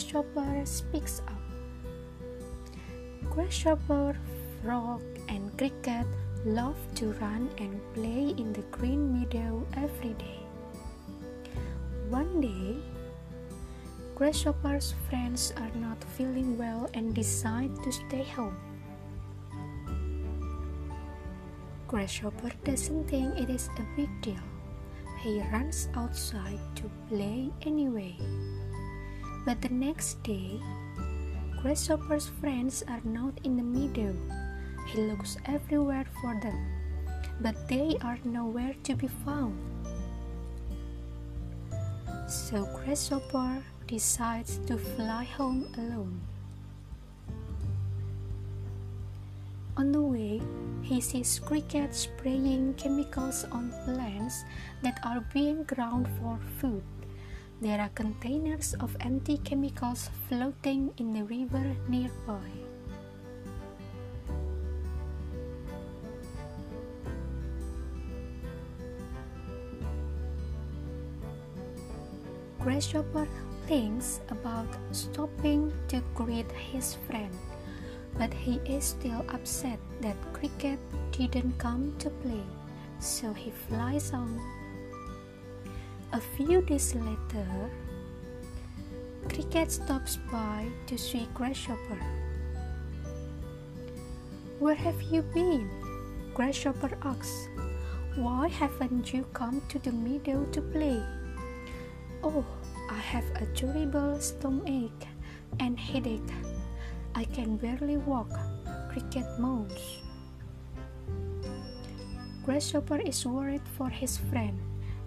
Grasshopper speaks up. Grasshopper, Frog, and Cricket love to run and play in the green meadow every day. One day, Grasshopper's friends are not feeling well and decide to stay home. Grasshopper doesn't think it is a big deal. He runs outside to play anyway. But the next day, Grasshopper's friends are not in the meadow. He looks everywhere for them, but they are nowhere to be found. So Grasshopper decides to fly home alone. On the way, he sees crickets spraying chemicals on plants that are being ground for food. There are containers of empty chemicals floating in the river nearby. Grasshopper thinks about stopping to greet his friend, but he is still upset that Cricket didn't come to play, so he flies on. A few days later, Cricket stops by to see Grasshopper. Where have you been? Grasshopper asks. Why haven't you come to the meadow to play? Oh, I have a terrible stomachache and headache. I can barely walk, Cricket moans. Grasshopper is worried for his friend.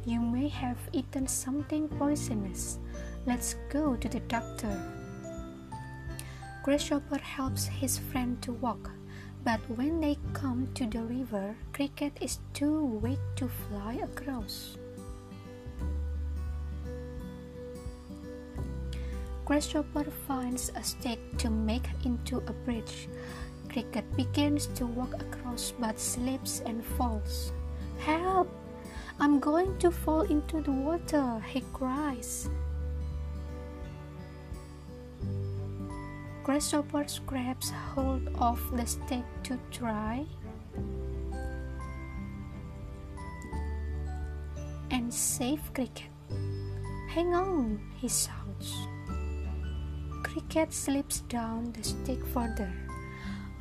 You may have eaten something poisonous. Let's go to the doctor. Grasshopper helps his friend to walk, but when they come to the river, Cricket is too weak to fly across. Grasshopper finds a stick to make into a bridge. Cricket begins to walk across but slips and falls. Help! I'm going to fall into the water, he cries. Grasshopper grabs hold of the stick to try and save Cricket. Hang on, he shouts. Cricket slips down the stick further.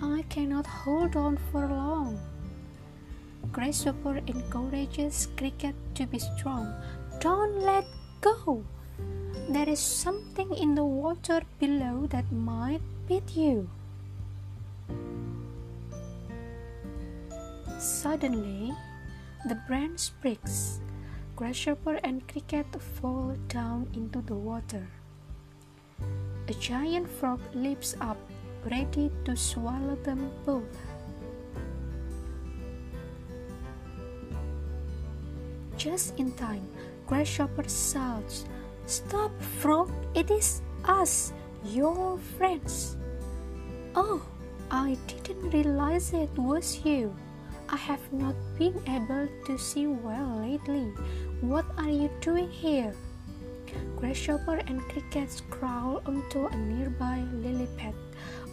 I cannot hold on for long. Grasshopper encourages Cricket to be strong. Don't let go. There is something in the water below that might beat you. Suddenly, the branch breaks. Grasshopper and Cricket fall down into the water. A giant frog leaps up, ready to swallow them both. Just in time, Grasshopper shouts, Stop, frog! It is us, your friends. Oh, I didn't realize it was you. I have not been able to see well lately. What are you doing here? Grasshopper and crickets crawl onto a nearby lily pad.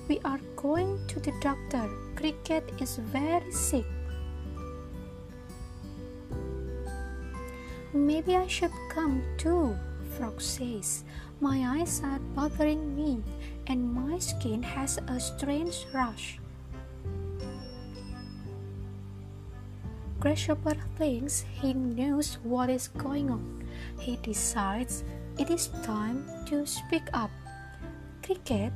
We are going to the doctor. Cricket is very sick. Maybe I should come too, Frog says. My eyes are bothering me and my skin has a strange rash. Grasshopper thinks he knows what is going on. He decides it is time to speak up. Cricket,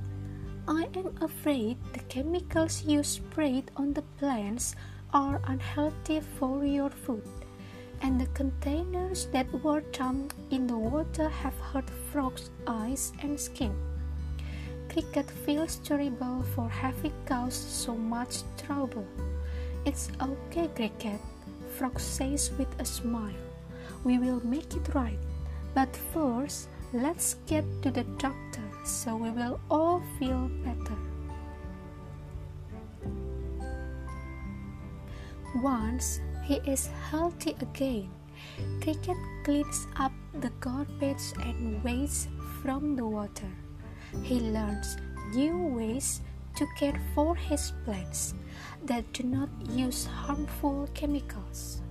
I am afraid the chemicals you sprayed on the plants are unhealthy for your food, and the containers that were dumped in the water have hurt frogs' eyes and skin. Cricket feels terrible for having caused so much trouble. It's okay, Cricket, Frog says with a smile. We will make it right. But first, let's get to the doctor so we will all feel better. Once he is healthy again, Cricket cleans up the garbage and waste from the water. he learns new ways to care for his plants that do not use harmful chemicals.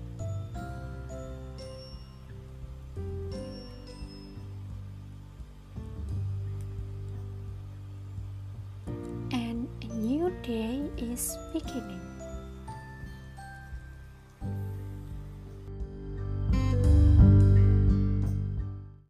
And a new day is beginning.